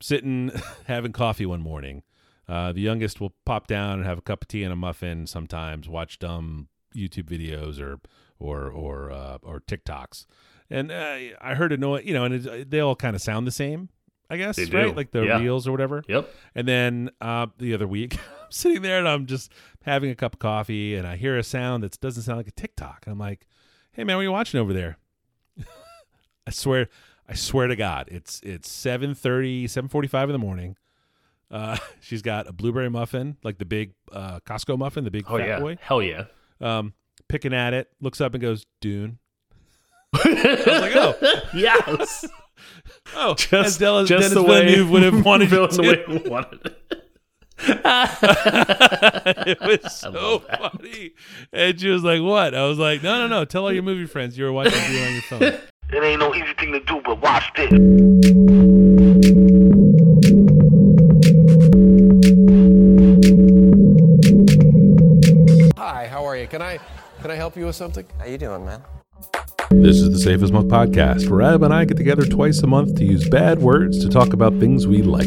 sitting having coffee one morning. Uh, the youngest will pop down and have a cup of tea and a muffin. Sometimes watch dumb YouTube videos or or or uh, or TikToks. And uh, I heard a noise, you know, and it, they all kind of sound the same, I guess, They do. right? Like the Yeah. reels or whatever. Yep. And then uh, the other week, I'm sitting there and I'm just having a cup of coffee, and I hear a sound that doesn't sound like a TikTok. And I'm like, "Hey man, what are you watching over there?" I swear, I swear to God, it's it's 7:30, 7:45 in the morning. Uh, she's got a blueberry muffin, like the big uh, Costco muffin, the big Oh fat yeah. boy. Hell yeah. Um, picking at it, looks up and goes, "Dune." I was like, "Oh, yes. oh!" Just, Denis, just Denis the way Villeneuve would have wanted you to. would have wanted it. it was so funny. And she was like, "What?" I was like, "No, no, no. Tell all your movie friends you were watching Dune on your phone." It ain't no easy thing to do, but watch this. Hi, how are you? Can I can I help you with something? How you doing, man? This is the Safe as Milk podcast, where Adam and I get together twice a month to use bad words to talk about things we like.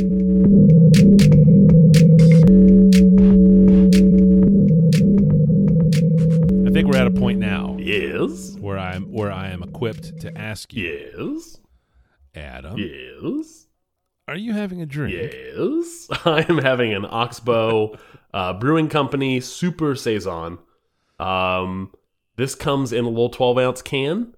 Yes. where I'm where I am equipped to ask you, Yes. Adam, Yes. are you having a drink? Yes. I am having an Oxbow uh, Brewing Company Super Saison. Um, this comes in a little 12 ounce can.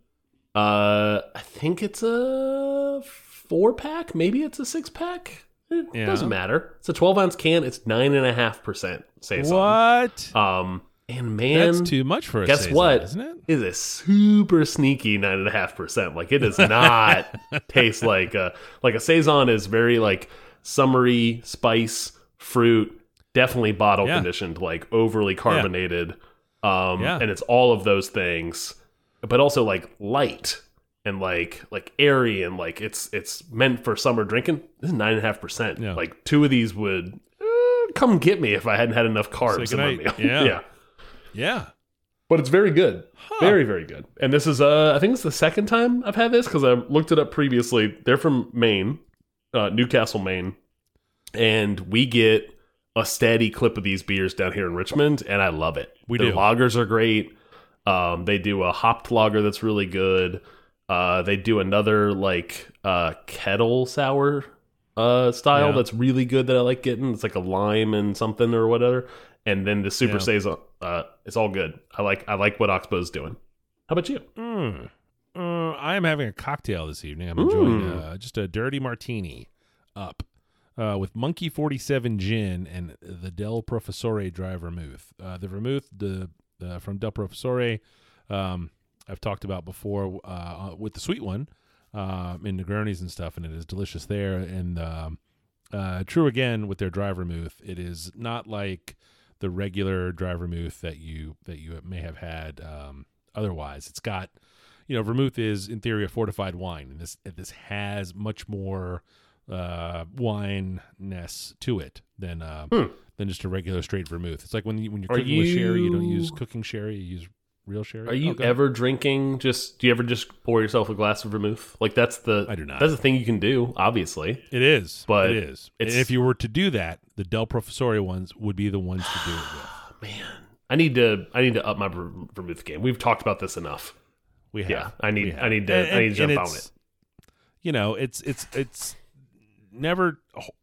Uh, I think it's a four pack. Maybe it's a six pack. It Yeah. doesn't matter. It's a 12 ounce can. It's nine and a half percent Saison. What? Um, and man, That's too much for a guess saison, what? Isn't it? It is a super sneaky nine and a half percent. Like it does not taste like a like a saison is very like summery spice fruit, definitely bottle Yeah. conditioned, like overly carbonated. Um, Yeah. and it's all of those things, but also like light and like like airy and like it's it's meant for summer drinking. This is nine and a half percent. Yeah. Like two of these would uh, come get me if I hadn't had enough carbs Say in my meal. Yeah. Yeah. But it's very good. Very very good. And this is uh i think it's the second time i've had this because i looked it up previously. They're from maine uh, newcastle maine. And we get a steady clip of these beers down here in richmond and i love it. We Their do. lagers are great. Um, they do a hopped lager that's really good. Uh, they do another like uh, kettle sour uh, style Yeah. that's really good that i like getting. It's like a lime and something or whatever. And then the super Yeah. saison uh, it's all good i like i like what oxbow's doing how about you Mm. Uh, I am having a cocktail this evening. I'm enjoying Mm. uh, just a dirty martini up uh, with Monkey 47 gin and the Del Professore dry vermouth. Uh, the vermouth the, the from Del Professore, um, I've talked about before uh, with the sweet one um, in Negronis and stuff, and it is delicious there. And um, uh, true again with their dry vermouth, it is not like the regular dry vermouth that you that you may have had um, otherwise. It's got you know, vermouth is in theory a fortified wine, and this this has much more uh, wineness to it than uh, than just a regular straight vermouth. It's like when you when you're. Are cooking with sherry, you don't use cooking sherry, you use real sherry. are you ever drinking just do you ever just pour yourself a glass of vermouth like that's the I do not. that's the thing you can do obviously It is, But it is. And if you were to do that, the Del Professore ones would be the ones to do it with. man i need to i need to up my vermouth game we've talked about this enough We have, Yeah, I need- I need to- I need to jump on it. You know, it's it's it's never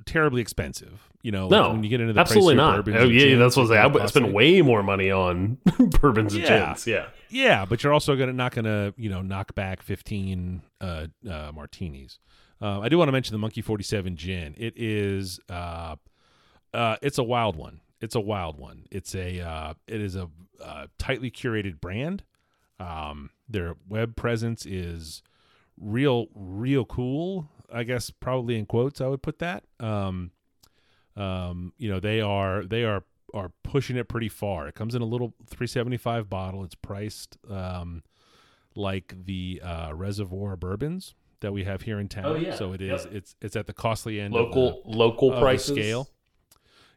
terribly expensive. You know, no when you get into the absolutely not oh yeah gins, that's what i say i spend way more money on bourbons and Yeah. gins yeah Yeah, but you're also gonna not gonna you know knock back 15 uh, uh, martinis. Uh, I do want to mention the Monkey 47 gin. It is uh, uh, it's a wild one. It's a wild one. It's a uh, it is a uh, tightly curated brand. Um, their web presence is real real cool. I guess probably in quotes I would put that. Um, um, you know they are they are are pushing it pretty far. It comes in a little 375 bottle. It's priced um, like the uh, Reservoir bourbons that we have here in town. Oh, yeah. So it is Yep. it's it's at the costly end of the- local local the scale.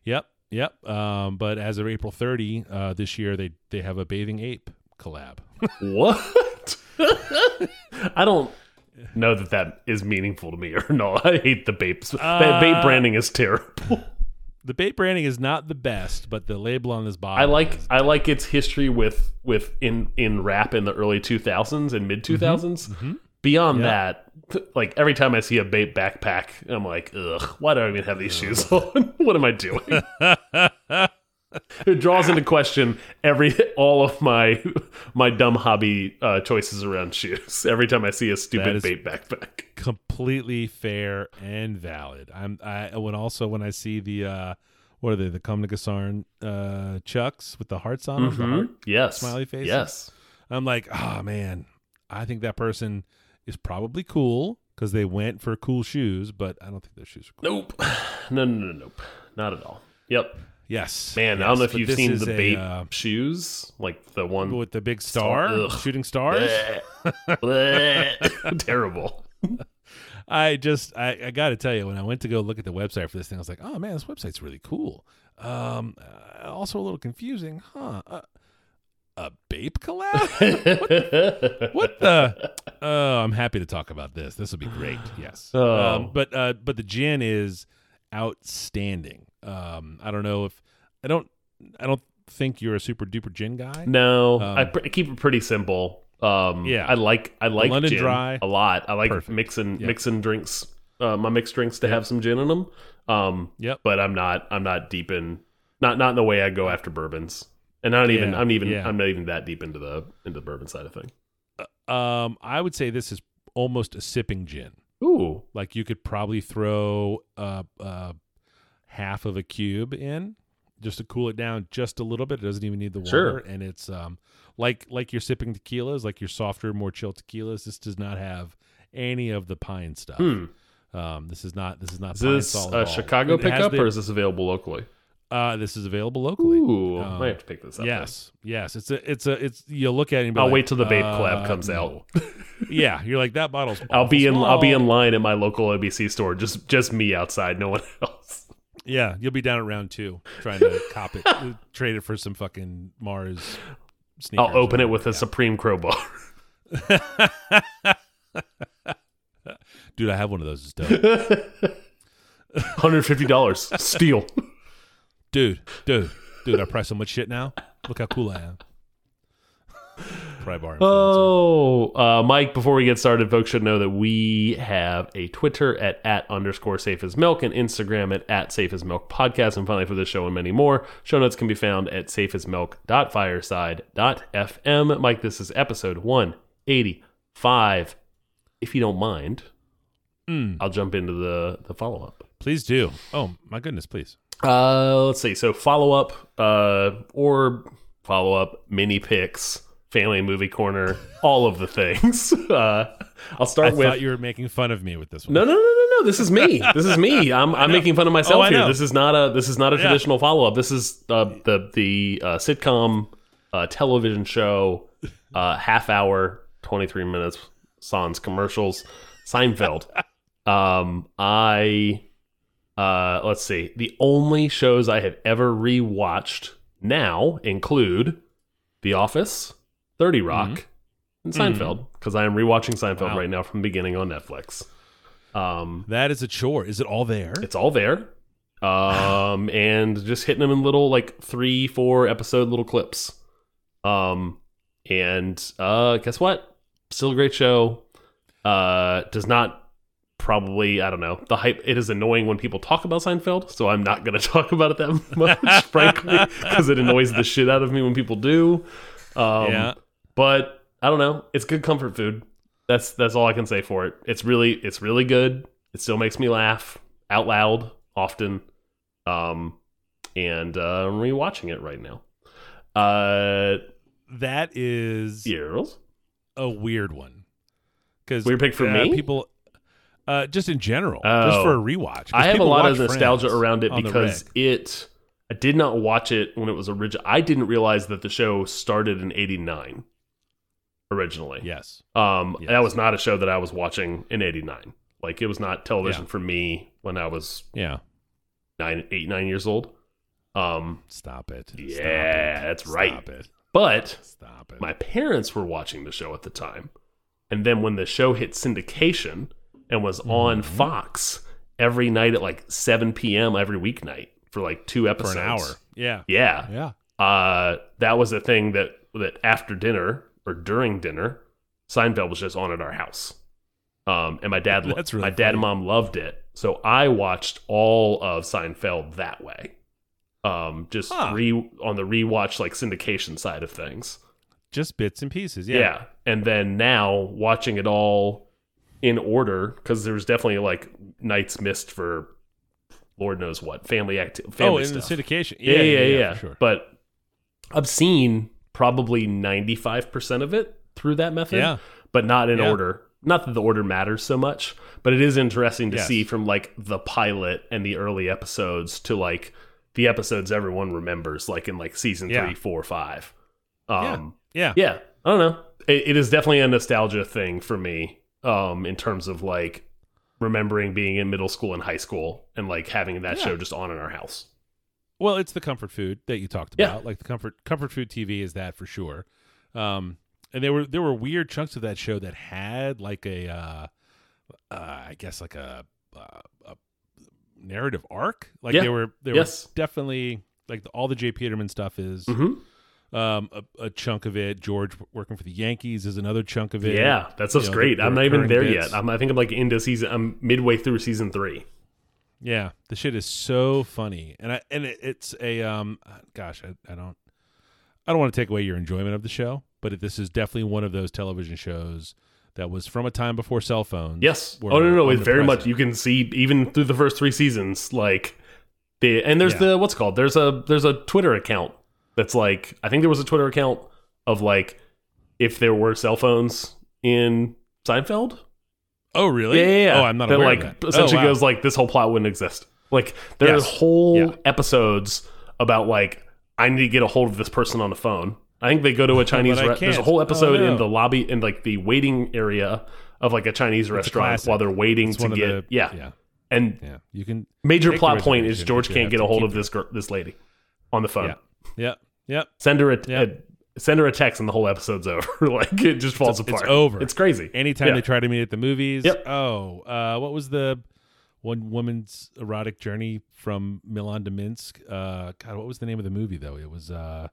Yep, yep. Um, but as of April 30 uh, this year, they they have a bathing ape collab. what i don't know that that is meaningful to me or not. I hate the Bape. the Uh, Bape branding is terrible. The Bape branding is not the best, but the label on this bottle. I like I like its history with with in in rap in the early 2000s and mid 2000s. Beyond Yeah. that, like every time I see a Bape backpack, I'm like, ugh, why do I even have these shoes on? what am I doing? it draws into question every all of my my dumb hobby uh, choices around shoes. Every time I see a stupid Bape backpack. completely fair and valid. I'm I when also when I see the uh what are they the Comme des Garçons uh chucks with the hearts on them, the heart, Mhm. Yes, smiley faces? Yes. I'm like, oh man, I think that person is probably cool because they went for cool shoes, but I don't think their shoes are cool. Nope. No, no, no, nope. Not at all. Yep. Yes, Man, I don't know if you've seen the a, Bape uh, shoes, like the one with the big star, Ugh. shooting stars. Terrible. I just I, I got to tell you when I went to go look at the website for this thing I was like oh man this website's really cool. Um uh, also a little confusing huh? Uh, a Bape collab? What the oh I'm happy to talk about this. This will be great. Yes. Oh. um, but uh but the gin is outstanding um I don't know if I don't I don't think you're a super duper gin guy No, Um, I, pr- I keep it pretty simple. Um, Yeah. I like I like London gin Dry, a lot. I like perfect. mixing Yep. mixing drinks. Uh, my mixed drinks to have some gin in them. Um, Yep. but I'm not I'm not deep in not not in the way I go after bourbons. And I don't even Yeah, I'm even yeah. I'm not even that deep into the into the bourbon side of thing. um I would say this is almost a sipping gin Ooh, Like you could probably throw uh, uh, half of a cube in just to cool it down just a little bit. It doesn't even need the water, Sure. and it's um like like you're sipping tequilas, like your softer, more chill tequilas. This does not have any of the pine stuff. Hmm. Um, this is not this is not is this a all. Chicago pickup the- or is this available locally? uh, this is available locally. Ooh, Um, might have to pick this up. then. Yes, yes. It's a, it's a, it's. You look at it. I'll like, wait till the Bape uh, collab comes no. out. yeah, you're like that bottle's. I'll be in awful I'll be in line at my local ABC store. Just just me outside, no one else. Yeah, you'll be down at round two trying to cop it, trade it for some fucking Mars. Sneakers I'll open it with a whatever. Supreme crowbar. Dude, I have one of those. It's dope. Hundred fifty dollars. Steal. dude, dude, dude. I price so much shit now. Look how cool I am. Pry bar. influencer. Oh, uh, Mike. Before we get started, folks should know that we have a Twitter at at underscore safe as milk and Instagram at at safe as milk podcast. And finally, for this show and many more, show notes can be found at safeasmilk.fireside.fm. Mike, this is episode one eighty five. If you don't mind, Mm, I'll jump into the the follow up. please do. Oh my goodness, please. Uh, let's see. So follow up, uh, or follow up mini picks, family movie corner, all of the things. Uh, I'll I start with. thought you were making fun of me with this one. no, no, no, no, no. This is me. This is me. I'm I'm making fun of myself Oh, here. This is not a this is not a Yeah. traditional follow up. This is uh, the the uh, sitcom uh, television show, uh, half hour, twenty three minutes, sans commercials, Seinfeld. um, I uh, let's see. The only shows I have ever rewatched now include The Office, 30 Rock, and Seinfeld because I am rewatching Seinfeld Mm-hmm. Wow. right now from the beginning on Netflix. Um, That is a chore. Is it all there? it's all there. Um, and just hitting them in little like three, four episode little clips. Um, and uh, guess what? Still a great show. Uh, does not probably I don't know the hype. It is annoying when people talk about Seinfeld, so I'm not going to talk about it that much, frankly, because it annoys the shit out of me when people do. Um, yeah. But I don't know. It's good comfort food. That's that's all I can say for it. It's really it's really good. It still makes me laugh out loud often. Um, and uh, I'm rewatching it right now. Uh, That is Earls. a weird one. Because Weird pick for me? People, uh, just in general, Oh. just for a rewatch. I have a lot of nostalgia around it because it. I did not watch it when it was original. I didn't realize that the show started in '89 originally. yes, Um, Yes. that was not a show that I was watching in '89. Like it was not television Yeah. for me when I was yeah. nine, eight, nine years old. Um, Stop it. Stop Yeah, it. that's Stop right. it. but Stop it. my parents were watching the show at the time, And then when the show hit syndication and was on Mm-hmm. Fox every night at like 7 p.m. every weeknight for like two episodes. For an hour. Yeah. Yeah. Yeah. Uh, that was a thing that, that after dinner or during dinner, Seinfeld was just on at our house. Um, and my dad, really my dad and mom loved it. So I watched all of Seinfeld that way. Um, just Huh. re on the rewatch like syndication side of things. Just bits and pieces. Yeah. Yeah. And then now watching it all in order because there's definitely like nights missed for Lord knows what family oh, Family in stuff. the syndication. Yeah, yeah, yeah. for sure. But I've seen probably 95% of it through that method, Yeah. but not in Yeah. order. Not that the order matters so much, but it is interesting to Yes. see from like the pilot and the early episodes to like the episodes everyone remembers, like in like season Yeah. three, four, five. Um, yeah. yeah, I don't know. It, it is definitely a nostalgia thing for me, um, in terms of like remembering being in middle school and high school and like having that Yeah. show just on in our house. Well, it's the comfort food that you talked Yeah. about. Like the comfort comfort food TV is that for sure. Um, and there were there were weird chunks of that show that had like a, uh, uh, I guess like a, uh, a narrative arc. Like Yeah. they were they Yes. were definitely like the, all the J. Peterman stuff is hmm um a, a chunk of it. George working for the Yankees is another chunk of it. Yeah, that stuff's You know, great. I'm not even there recurring yet. I'm, I think I'm like into season. I'm midway through season three. Yeah, the shit is so funny, and I and it, it's a um, gosh, I, I don't, I don't want to take away your enjoyment of the show, but it, this is definitely one of those television shows that was from a time before cell phones. Yes. Oh no, no, no. It's very much. You can see even through the first three seasons, like the and there's Yeah. the what's it called. There's a there's a Twitter account that's like I think there was a Twitter account of like if there were cell phones in Seinfeld. Oh, really? Yeah, yeah, yeah. Oh, I'm not that aware like of that. essentially oh, wow. goes like this whole plot wouldn't exist. Like there's Yes. whole Yeah. episodes about like I need to get a hold of this person on the phone. I think they go to a Chinese. There's a whole Oh, episode in the lobby in like the waiting area of like a Chinese restaurant classic. while they're waiting It's to get the yeah. yeah, And yeah. You can major plot point is George can't get a hold of this girl, this lady on the phone. yeah, yeah, yeah. Send her a, a- send her a text and the whole episode's over. like it just falls It's apart. It's over. It's crazy. Anytime Yeah. they try to meet at the movies. Yep. Oh, uh, what was the one woman's erotic journey from Milan to Minsk? Uh, God, what was the name of the movie though? It was uh,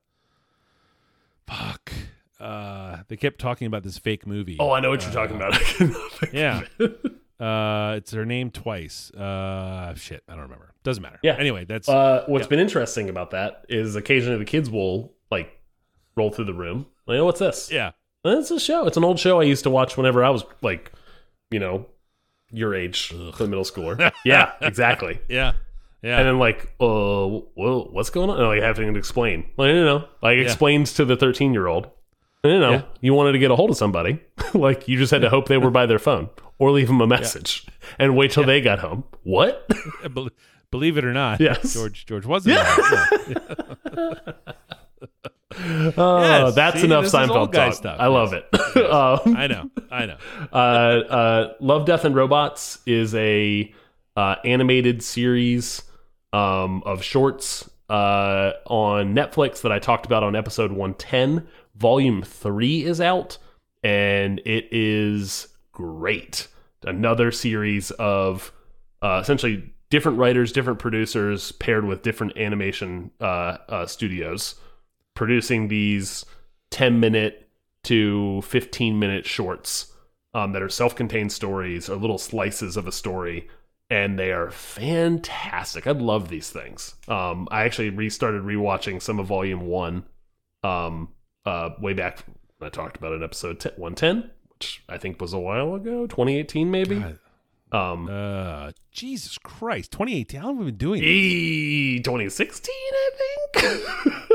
fuck. Uh, they kept talking about this fake movie. Oh, I know what you're talking about. Think of yeah. Uh, it's her name twice. Uh, shit, I don't remember. Doesn't matter. Yeah. Anyway, that's Uh, what's Yeah. been interesting about that is occasionally the kids will like roll through the room. Like, oh, what's this? yeah, It's a show. It's an old show I used to watch whenever I was like, you know, your age, the middle schooler. yeah, exactly. yeah, yeah. And then like, uh, well, what's going on? And, like having to explain. Like, you know, like explains to the thirteen year old. You know, Yeah. you wanted to get a hold of somebody. like you just had to hope they were by their phone or leave them a message and wait till they got home. What? Bel- believe it or not, Yes. George George wasn't. Yeah. Oh, Yes, that's see, enough Seinfeld talk. stuff. I love it. um, I know, I know. uh, uh, Love, Death, and Robots is a uh, animated series um, of shorts uh, on Netflix that I talked about on episode 110. Volume 3 is out, and it is great. Another series of uh, essentially different writers, different producers paired with different animation uh, uh, studios producing these 10 minute to 15 minute shorts um, that are self contained stories or little slices of a story. And they are fantastic. I love these things. Um, I actually restarted rewatching some of Volume 1 um, uh, way back when I talked about it in episode 10, 110, which I think was a while ago, 2018 maybe. God, Um, uh, Jesus Christ, 2018. How long have we been doing? this? E 2016, I think.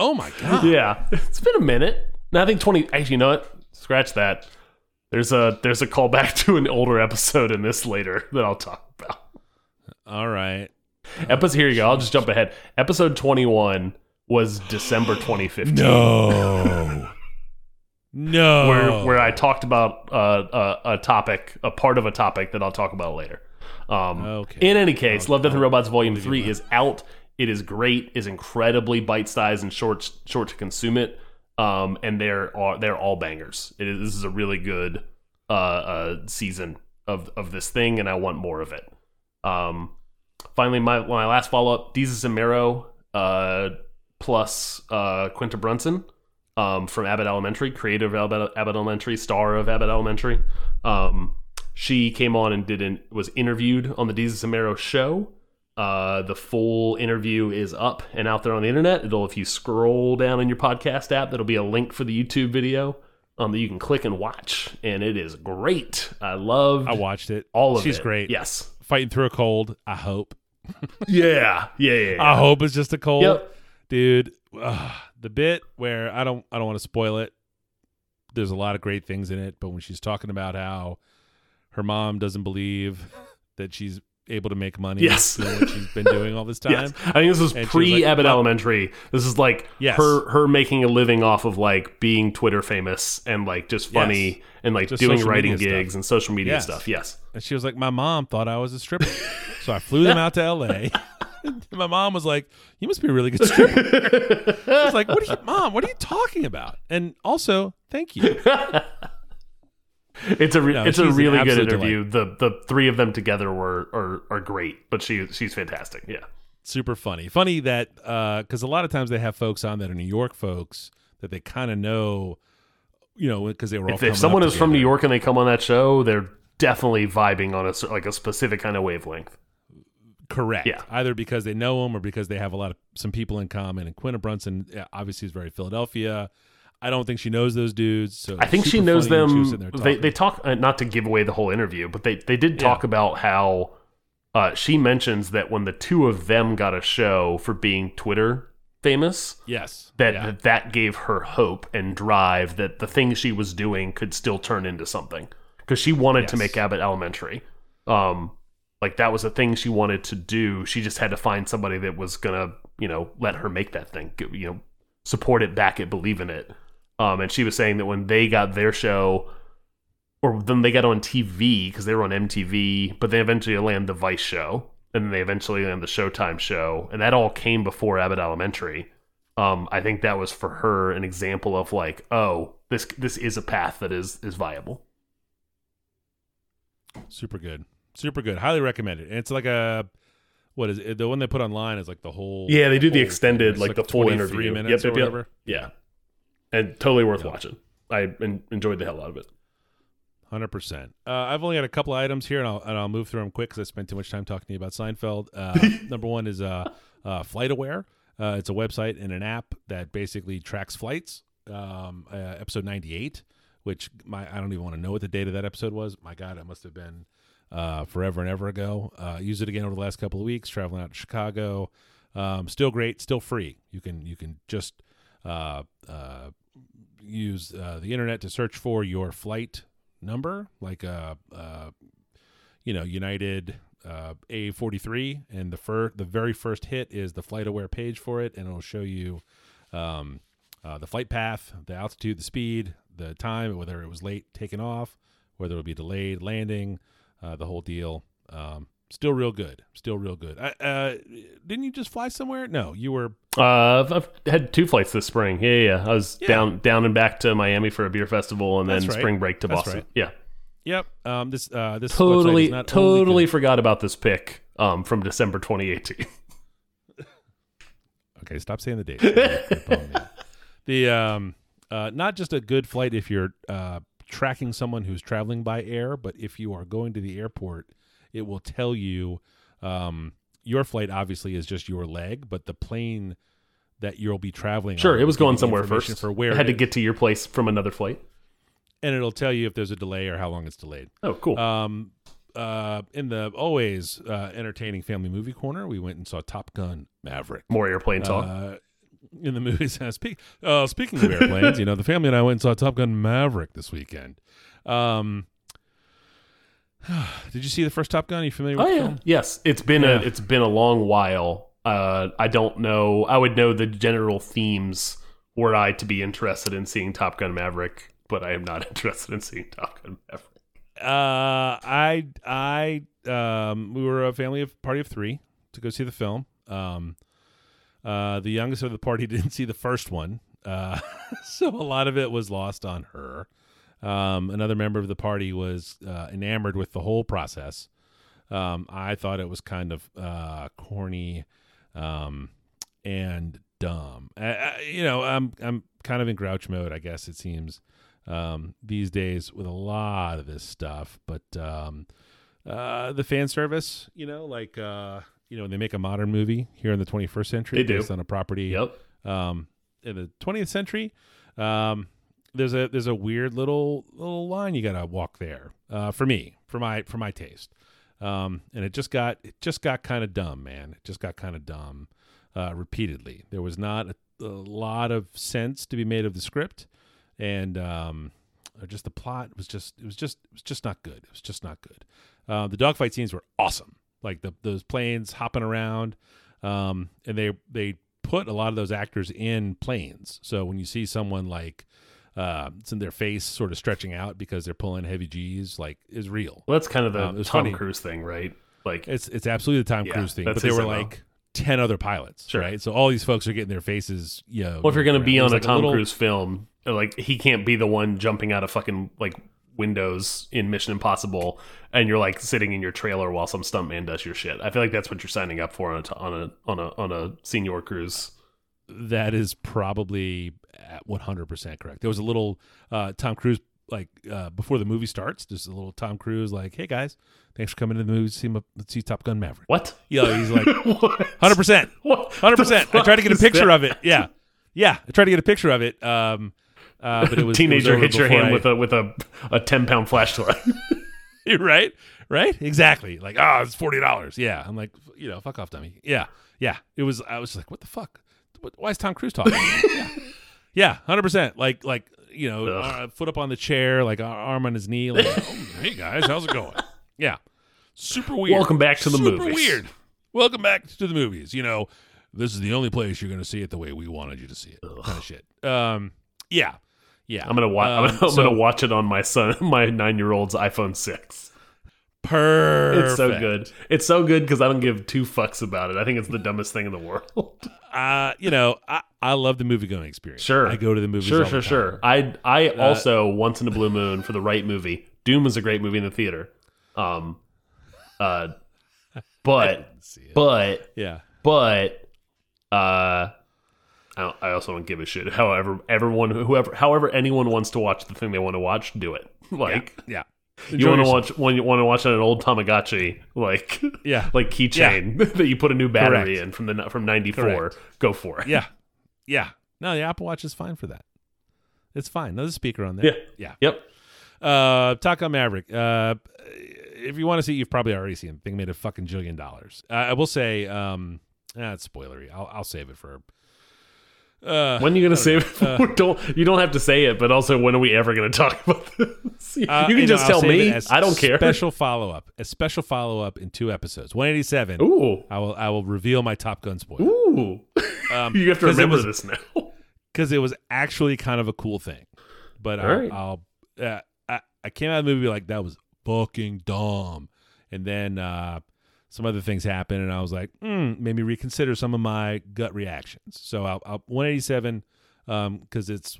Oh my god. yeah, it's been a minute. Now I think 20. Actually, you know what? Scratch that. There's a there's a callback to an older episode in this later that I'll talk about. All right. Episode here you go. I'll just jump ahead. Episode 21 was December 2015. No. no. Where where I talked about uh, a, a topic, a part of a topic that I'll talk about later. Um, Okay. In any case, I'll- Love, Death, and Robots Volume Three is out. It is great. is incredibly bite sized and short short to consume it. um, and they're all they're all bangers. This is a really good uh, uh, season of of this thing, and I want more of it. Um, finally, my my last follow up: Desus and Mero uh, plus uh, Quinta Brunson um, from Abbott Elementary, creator of Abbott, Abbott Elementary, star of Abbott Elementary. Um, she came on and did an, was interviewed on the Desus and Mero show. Uh, the full interview is up and out there on the internet. It'll if you scroll down in your podcast app, there'll be a link for the YouTube video um, that you can click and watch, and it is great. I love I watched it. all of She's it. great. Yes. Fighting through a cold. I hope. Yeah. Yeah. Yeah. yeah. I hope it's just a cold, Yep. dude. ugh, the bit where I don't I don't want to spoil it. There's a lot of great things in it, but when she's talking about how her mom doesn't believe that she's able to make money Yes. doing what she's been doing all this time. Yes. I think this is And pre like, Abbott "Well- Elementary. This is like Yes. her her making a living off of like being Twitter famous and like just funny Yes. and like Just doing writing gigs stuff. and social media Yes. stuff. Yes. And she was like, My mom thought I was a stripper. so I flew them out to LA. My mom was like, You must be a really good stripper. I was like, What are you mom, what are you talking about? And also, thank you. It's a re- No, it's a really good interview. The the three of them together were are are great, but she she's fantastic. Yeah. super funny. Funny that uh, because a lot of times they have folks on that are New York folks that they kind of know, you know, because they were all. If, if someone is from New. York and they come on that show, they're definitely vibing on a like a specific kind of wavelength. correct? Yeah. either because they know them or because they have a lot of some people in common. And Quinta Brunson obviously is very Philadelphia. I don't think she knows those dudes. So I think she knows she them. They they talk uh, not to give away the whole interview, but they they did talk Yeah. about how uh, she mentions that when the two of them got a show for being Twitter famous, yes, that yeah. that, that gave her hope and drive that the thing she was doing could still turn into something because she wanted to make Abbott Elementary. Um, like that was a thing she wanted to do. She just had to find somebody that was gonna, you know, let her make that thing. You know, support it, back it, believe in it. Um, and she was saying that when they got their show, or then they got on TV because they were on MTV, but they eventually landed the Vice show, and then they eventually landed the Showtime show, and that all came before Abbott Elementary. Um, I think that was for her an example of like, oh, this this is a path that is is viable. super good, super good. Highly recommend it. And it's like a what is it? The one they put online is like the whole. Yeah, they do the extended, thing. like, the full 23 interview. minutes Yep, or yep, yep. whatever. Yeah, and totally worth Yeah. watching. I en- enjoyed the hell out of it. Hundred percent. Uh, I've only got a couple of items here, and I'll and I'll move through them quick because I spent too much time talking to you about Seinfeld. Uh, number one is uh, uh, FlightAware. Uh, it's a website and an app that basically tracks flights. Um, uh, episode ninety eight, which my I don't even want to know what the date of that episode was. My God, it must have been uh, forever and ever ago. Uh, used it again over the last couple of weeks, traveling out to Chicago. Um, still great, still free. You can you can just uh, uh, use uh, the internet to search for your flight number, like uh, uh, you know United uh, A43, and the fir- the very first hit is the FlightAware page for it, and it'll show you um, uh, the flight path, the altitude, the speed, the time, whether it was late taking off, whether it'll be delayed landing, uh, the whole deal. Um, still real good, still real good. Didn't you just fly somewhere? No, you were. Uh, I've, had two flights this spring. Yeah, yeah. I was Yeah. down down and back to Miami for a beer festival, and then right. spring break to That's Boston. right. Yeah, Yep. Um, this uh, this totally, is not totally forgot about this pick um, from December 2018. Okay, stop saying the date. You're bumming me. the um, uh, not just a good flight if you're uh, tracking someone who's traveling by air, but if you are going to the airport, it will tell you um, your flight. Obviously, is just your leg, but the plane that you'll be traveling. Sure, it was going somewhere first. for where had it to get to your place from another flight. and it'll tell you if there's a delay or how long it's delayed. Oh, cool. Um, uh, in the always uh, entertaining family movie corner, we went and saw Top Gun Maverick. More airplane talk. Uh, in the movies. Uh, speak, uh, speaking of airplanes, you know, the family and I went and saw Top Gun Maverick this weekend. Um, did you see the first Top Gun? Are you familiar with Oh the yeah, film? yes. It's been Yeah. a it's been a long while. Uh, I don't know. I would know the general themes were I to be interested in seeing Top Gun Maverick, but I am not interested in seeing Top Gun Maverick. Uh, I, I, um, we were a family of party of three to go see the film. Um, uh, the youngest of the party didn't see the first one. Uh, so a lot of it was lost on her. Um, another member of the party was uh, enamored with the whole process. Um, I thought it was kind of uh, corny um, and dumb. I, I, you know, I'm I'm kind of in grouch mode, I guess it seems um, these days with a lot of this stuff. But um, uh, the fan service, you know, like uh, you know, when they make a modern movie here in the 21st century They do. based on a property Yep. um, in the 20th century. There's a there's a weird little little line you gotta walk there uh, for me for my for my taste, um, and it just got it just got kind of dumb, man. It just got kind of dumb uh, repeatedly. There was not a, a lot of sense to be made of the script, and um, just the plot was just it was just it was just not good. It was just not good. Uh, the dogfight scenes were awesome, like the those planes hopping around, um, and they they put a lot of those actors in planes. So when you see someone like uh, it's in their face sort of stretching out because they're pulling heavy G's, like is real. Well, that's kind of the Um, Tom funny. Cruise thing, right? Like, It's it's absolutely the Tom Yeah, Cruise thing, but there his were like ten other pilots, Sure. right? So all these folks are getting their faces, you know. well, if you're going to be on a like Tom little- Cruise film, like he can't be the one jumping out of fucking like windows in Mission Impossible, and you're like sitting in your trailer while some stuntman does your shit. I feel like that's what you're signing up for on a on a on a on a senior cruise. That is probably at 100% correct. There was a little uh, Tom Cruise like uh, before the movie starts. There's a little Tom Cruise like, "Hey guys, thanks for coming to the movie to see, my, see Top Gun Maverick." What? Yeah, he's like, hundred percent, What hundred percent. I tried to get a picture that? of it. Yeah, yeah. I tried to get a picture of it. Um, uh, but it was it was Teenager hits your hand I- with a with a a ten pound flashlight. right, right, exactly. Like, oh, it's forty dollars. Yeah, I'm like, you know, fuck off, dummy. Yeah, yeah. It was. I was like, what the fuck? What, why is Tom Cruise talking? yeah, yeah, hundred percent. Like, like you know, uh, foot up on the chair, like ar- arm on his knee. Like, oh, hey guys, how's it going? Yeah, super weird. Welcome back to the super movies. Weird. Welcome back to the movies. You know, this is the only place you're going to see it the way we wanted you to see it. Kind of shit. Um, yeah, yeah. I'm gonna watch. I'm, Um, gonna, I'm gonna watch it on my son, my nine year old's iPhone six. Perfect. It's so good. It's so good because I don't give two fucks about it. I think it's the dumbest thing in the world. uh, you know, I, I love the movie going experience. Sure. I go to the movies. sure, sure, sure. I I also once in a blue moon for the right movie. Dune is a great movie in the theater. Um, uh, but but Yeah. but uh. I, I also don't give a shit. However, everyone, whoever, however, anyone wants to watch the thing they want to watch, do it. Like, Yeah. you Enjoy want to watch when you want to watch an old Tamagotchi, like Yeah. like keychain that you put a new battery Correct. in from the from '94. Go for it. Yeah. Yeah. No, the Apple Watch is fine for that. It's fine. There's a speaker on there. Yeah. Yeah. Yep. Uh, Gun Maverick. Uh, if you want to see, you've probably already seen. thing made a fucking jillion dollars. Uh, I will say, um, ah, it's spoilery. I'll, I'll save it for. Uh, When are you gonna I save don't it? for? don't you don't have to say it, but also when are we ever gonna talk about this? You, Uh, you can know, just I'll tell me. I don't care. Special follow up. A special follow up in two episodes. One eighty seven. Ooh. I will. I will reveal my Top Gun spoiler Ooh. Um, you have to remember was- this now. because it was actually kind of a cool thing. But I'll, right. I'll uh, I, I came out of the movie like that was fucking dumb, and then uh, some other things happened, and I was like, mm, made me reconsider some of my gut reactions. So I'll, I'll 187 because it's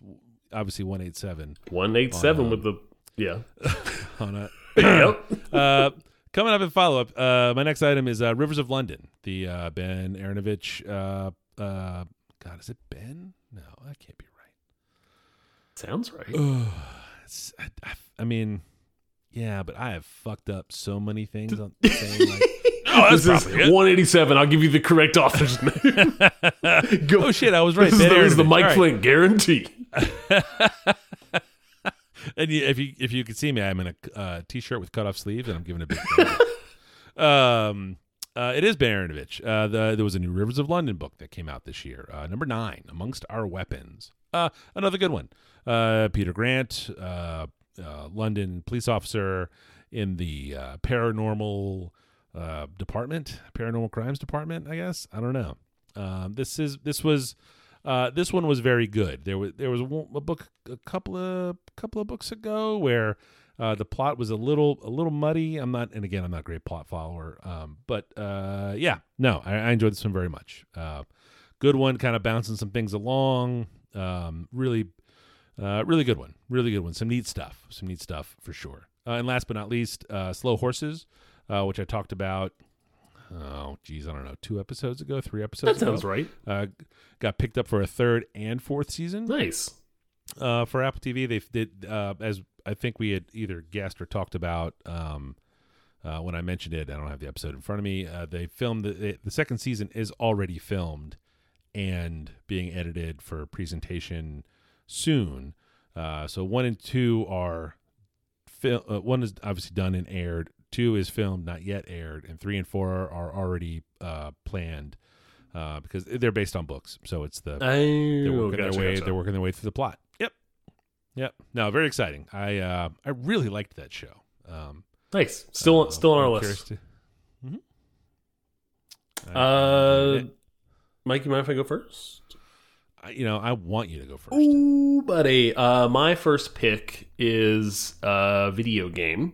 obviously 187 One eight seven Um, with the yeah. on a yep. uh, coming up in follow up, uh, my next item is uh, Rivers of London, the uh, Ben Aaronovitch. Uh, uh, God, is it Ben? No, that can't be right. Sounds right. It's, I, I, I mean, yeah, but I have fucked up so many things on saying like, oh, this is it. 187. I'll give you the correct author's name. Go. oh shit, I was right. This is, the, this is the Mike right. Flint guarantee. And you, if you if you could see me, I'm in a uh, t-shirt with cut off sleeves, and I'm giving a big. um, uh, it is Ben Aaronovitch. Uh, the, there was a new Rivers of London book that came out this year, uh, number nine, amongst our weapons. Uh, another good one. Uh, Peter Grant, uh, uh, London police officer in the uh, paranormal uh, department, paranormal crimes department. I guess I don't know. Um, this is this was uh, this one was very good. There was there was a book a couple of couple of books ago where uh, the plot was a little a little muddy. I'm not, and again, I'm not a great plot follower. Um, but uh, yeah, no, I, I enjoyed this one very much. Uh, good one, kind of bouncing some things along. Um, really, uh, really good one. Really good one. Some neat stuff. Some neat stuff for sure. Uh, and last but not least, uh, Slow Horses, uh, which I talked about. Oh, geez, I don't know, two episodes ago, three episodes. That sounds right. Uh, got picked up for a third and fourth season Nice. uh, for Apple TV. They did uh, as I think we had either guessed or talked about um, uh, when I mentioned it. I don't have the episode in front of me. Uh, they filmed the, the second season is already filmed and being edited for presentation soon. Uh, so one and two are fil- uh, one is obviously done and aired. Two is filmed, not yet aired, and three and four are, already uh, planned uh, because they're based on books. So it's the they're Oh, working gotcha, their way. gotcha. They're working their way through the plot. Yep, yep. No, very exciting. I uh, I really liked that show. Um, Nice. Still, uh, still on I'm our list. to-. I- I Uh. Mike, you mind if I go first? You know, I want you to go first. Ooh, buddy. Uh, my first pick is a video game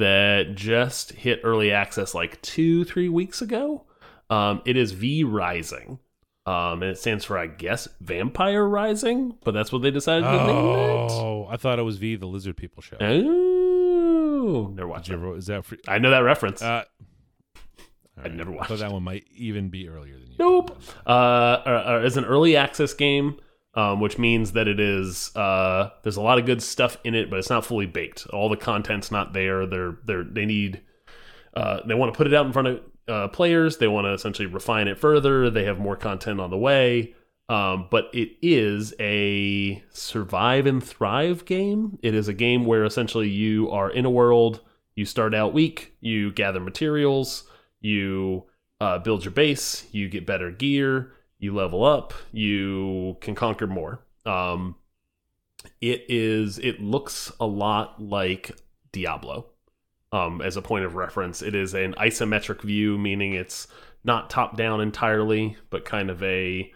that just hit early access like two, three weeks ago. Um, it is V Rising. Um, and it stands for, I guess, Vampire Rising, but that's what they decided to name it. Oh, I thought it was V, the Lizard People show. Oh, never watched it. ever, is that for, I know that reference. uh, I'd never I watched thought that one might even be earlier than you. Nope. Uh, uh, uh, it's an early access game, um, which means that it is uh, there's a lot of good stuff in it, but it's not fully baked. All the content's not there. They're they're they need uh, they want to put it out in front of uh, players. They want to essentially refine it further. They have more content on the way. Um, but it is a survive and thrive game. It is a game where essentially you are in a world. You start out weak. You gather materials. You uh, build your base, you get better gear, you level up, you can conquer more. Um, it is. It looks a lot like Diablo. Um, as a point of reference, it is an isometric view, meaning it's not top down entirely, but kind of a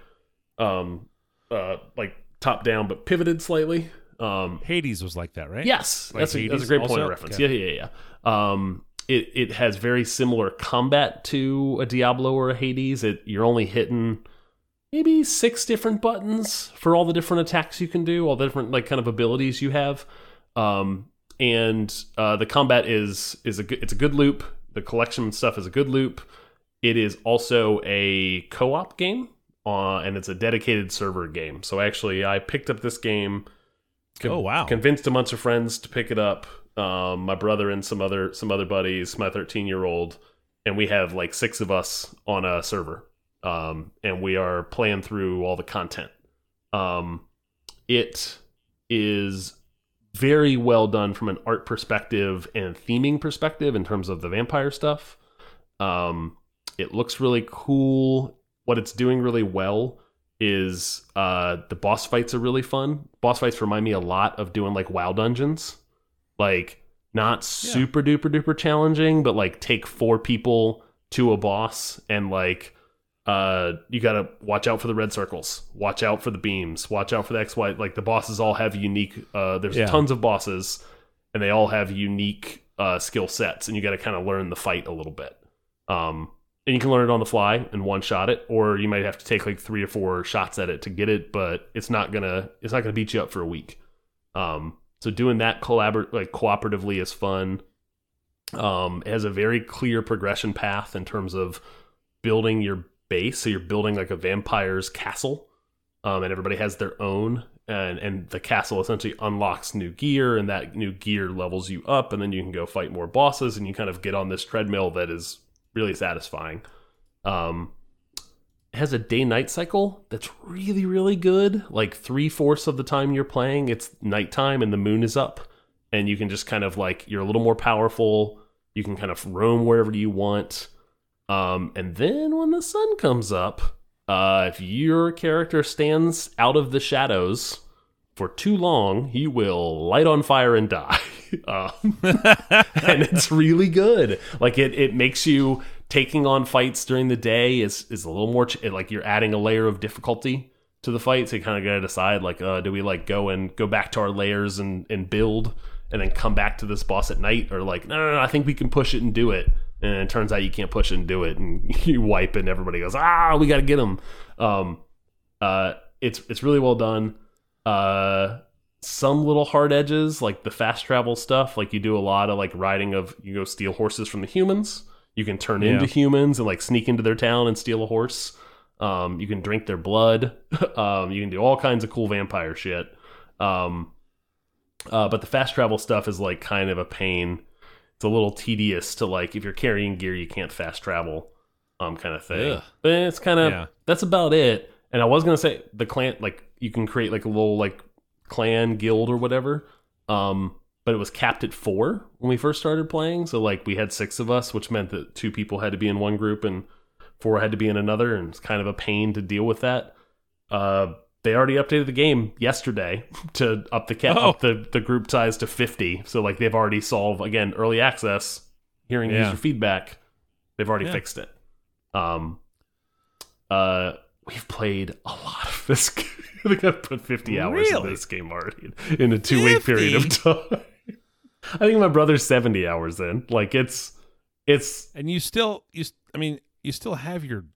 um, uh, like top down, but pivoted slightly. Um, Hades was like that, right? Yes, Like that's, a, that's a great point also? of reference. Okay. Yeah, yeah, yeah. Um, it it has very similar combat to a Diablo or a Hades. It you're only hitting maybe six different buttons for all the different attacks you can do, all the different like kind of abilities you have. Um, and uh, the combat is is a it's a good loop. The collection stuff is a good loop. It is also a co-op game, uh, and it's a dedicated server game. So actually, I picked up this game. Oh, wow. Convinced a bunch of friends to pick it up. Um, my brother and some other some other buddies. My 13 year old, and we have like six of us on a server. Um, and we are playing through all the content. Um, it is very well done from an art perspective and theming perspective in terms of the vampire stuff. Um, it looks really cool. What it's doing really well is uh, the boss fights are really fun. Boss fights remind me a lot of doing like WoW dungeons, like not super duper duper challenging, but like take four people to a boss and like uh you gotta watch out for the red circles. Watch out for the beams. Watch out for the x y. Like the bosses all have unique uh there's Yeah. tons of bosses and they all have unique uh skill sets and you gotta kind of learn the fight a little bit. Um and you can learn it on the fly and one shot it or you might have to take like three or four shots at it to get it but it's not gonna it's not gonna beat you up for a week. Um so doing that collabor like cooperatively is fun. Um, it has a very clear progression path in terms of building your base. So you're building like a vampire's castle, um, and everybody has their own. And and the castle essentially unlocks new gear, and that new gear levels you up, and then you can go fight more bosses, and you kind of get on this treadmill that is really satisfying. Um, it has a day night cycle that's really really good. Like three fourths of the time you're playing, it's nighttime and the moon is up, and you can just kind of like you're a little more powerful. You can kind of roam wherever you want. Um, and then when the sun comes up, uh, if your character stands out of the shadows for too long, he will light on fire and die. um, and it's really good. Like it, it makes you taking on fights during the day is is a little more like you're adding a layer of difficulty to the fight. So you kind of got to decide like, uh, do we like go and go back to our layers and and build and then come back to this boss at night, or like, no, no, no, I think we can push it and do it. And it turns out you can't push and do it, and you wipe, and everybody goes, ah, we got to get him. Um, uh, it's it's really well done. Uh, some little hard edges, like the fast travel stuff. Like you do a lot of like riding of you go steal horses from the humans. You can turn Yeah. into humans and like sneak into their town and steal a horse. Um, you can drink their blood. um, you can do all kinds of cool vampire shit. Um, uh, but the fast travel stuff is like kind of a pain. A little tedious to like if you're carrying gear, you can't fast travel, um, kind of thing. Ugh. But it's kind of Yeah. that's about it. And I was gonna say the clan like you can create like a little like clan guild or whatever. Um, but it was capped at four when we first started playing. So like we had six of us, which meant that two people had to be in one group and four had to be in another, and it's kind of a pain to deal with that. Uh, they already updated the game yesterday to up the cap Oh. up the, the group size to fifty. So like they've already solved again early access, hearing Yeah. user feedback. They've already Yeah. fixed it. Um, uh, we've played a lot of this. game. I think I've put fifty hours Really? in this game already in a two week period of time. I think my brother's seventy hours in. Like it's it's And you still you I mean, you still have your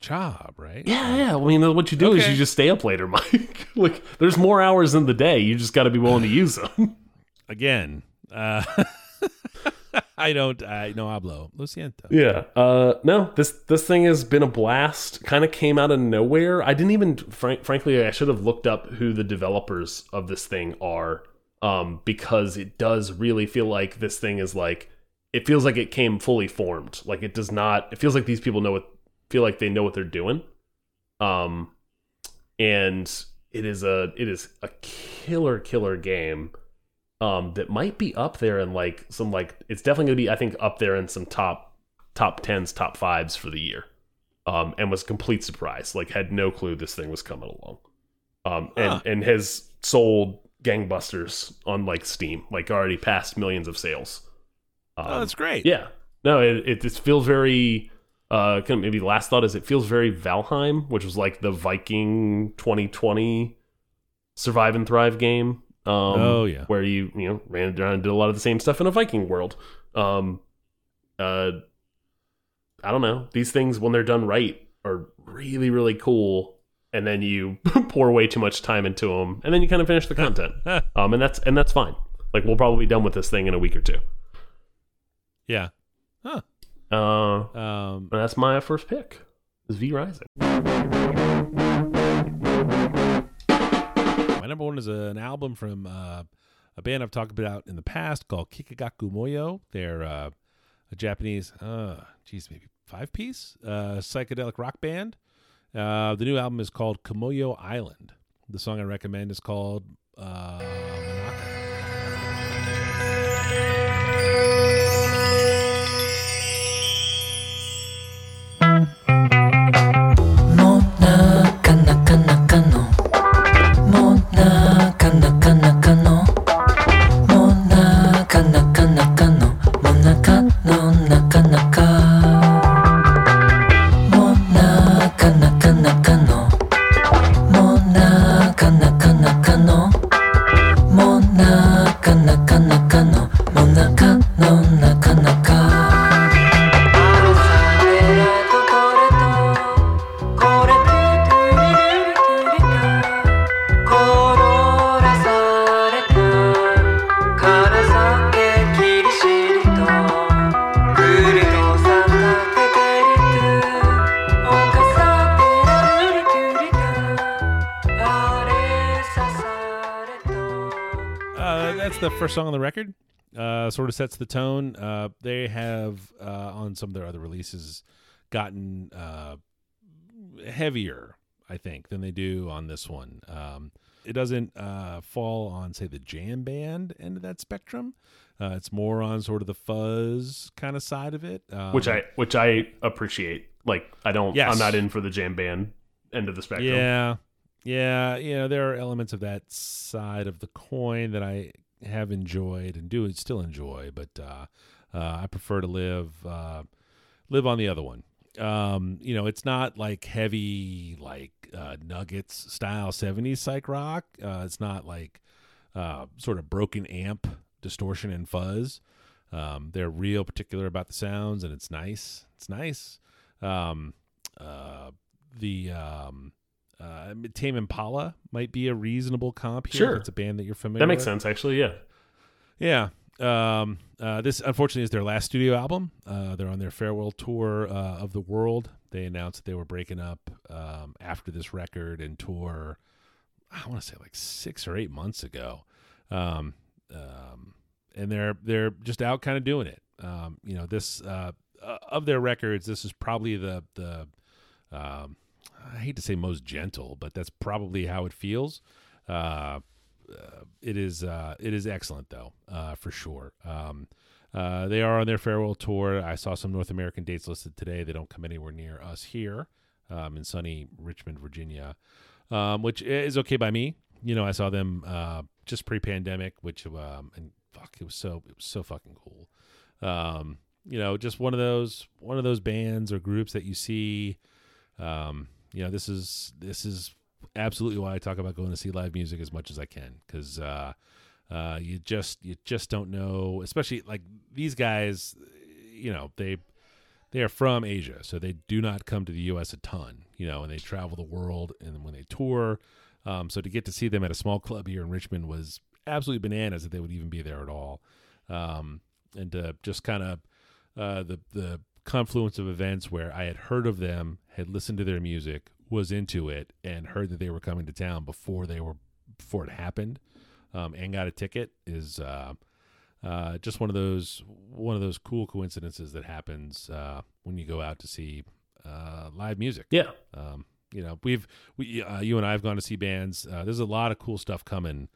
job, right? yeah yeah. I mean, what you do is you just stay up later, Mike. like there's more hours in the day. You just got to be willing to use them. Again, uh I don't I no hablo. Lo siento. Yeah. Uh, no, this this thing has been a blast. Kind of came out of nowhere. I didn't even, frank, frankly, I should have looked up who the developers of this thing are, um, because it does really feel like this thing is like, it feels like it came fully formed. Like it does not. It feels like these people know what, feel like they know what they're doing. Um, and it is a it is a killer killer game um that might be up there in like some like it's definitely gonna be I think up there in some top top tens, top fives for the year. Um and was a complete surprise. Like had no clue this thing was coming along. Um and Huh. and has sold gangbusters on like Steam, like already past millions of sales. Um, Oh, that's great. yeah. No, it it just feels very uh kind of maybe the last thought is it feels very Valheim, which was like the Viking 2020 survive and thrive game. Um Oh, yeah. where you, you know, ran around and did a lot of the same stuff in a Viking world. Um uh I don't know. These things when they're done right are really really cool and then you pour way too much time into them and then you kind of finish the content. um and that's and that's fine. Like we'll probably be done with this thing in a week or two. yeah. Huh. Uh Um that's my first pick. Is V Rising. My number one is an album from uh, a band I've talked about in the past called Kikagaku Moyo. They're uh, a Japanese, uh, geez, maybe five piece uh, psychedelic rock band. Uh, the new album is called Kumoyo Island. The song I recommend is called uh, that's the first song on the record. Uh, sort of sets the tone. Uh, they have uh, on some of their other releases gotten uh, heavier, I think, than they do on this one. Um, it doesn't uh, fall on, say, the jam band end of that spectrum. Uh, it's more on sort of the fuzz kind of side of it, um, Which I which I appreciate. Like I don't Yes. I'm not in for the jam band end of the spectrum. Yeah. Yeah, you know, there are elements of that side of the coin that I have enjoyed and do still enjoy, but uh, uh, I prefer to live uh, live on the other one. Um, you know, it's not like heavy like uh, Nuggets style 70s psych rock. Uh, it's not like uh, sort of broken amp distortion and fuzz. Um, they're real particular about the sounds, and it's nice. It's nice. Um, uh, the um, uh, Tame Impala might be a reasonable comp here. Sure. it's a band that you're familiar. With. That makes with. sense, actually. Yeah. Yeah. Um, uh, this unfortunately is their last studio album. Uh, they're on their farewell tour uh, of the world. They announced that they were breaking up um, after this record and tour. I want to say like six or eight months ago, um, um, and they're they're just out kind of doing it. Um, you know, this uh, uh, of their records, this is probably the the um, I hate to say most gentle, but that's probably how it feels. Uh, uh, it is uh, it is excellent though uh, for sure. Um, uh, they are on their farewell tour. I saw some North American dates listed today. They don't come anywhere near us here um, in sunny Richmond, Virginia, um, which is okay by me. You know, I saw them uh, just pre-pandemic, which um, and fuck, it was so it was so fucking cool. Um, you know, just one of those one of those bands or groups that you see. Um, you know, this is this is absolutely why I talk about going to see live music as much as I can because uh, uh, you just you just don't know, especially like these guys. You know, they they are from Asia, so they do not come to the U.S. a ton. You know, and they travel the world, and when they tour, um, so to get to see them at a small club here in Richmond was absolutely bananas that they would even be there at all, um, and to just kind of uh, the the confluence of events where I had heard of them, had listened to their music, was into it, and heard that they were coming to town before they were before it happened, um, and got a ticket is uh, uh, just one of those one of those cool coincidences that happens uh, when you go out to see uh, live music. Yeah. Um, you know, we've we uh, you and I have gone to see bands. Uh, there's a lot of cool stuff coming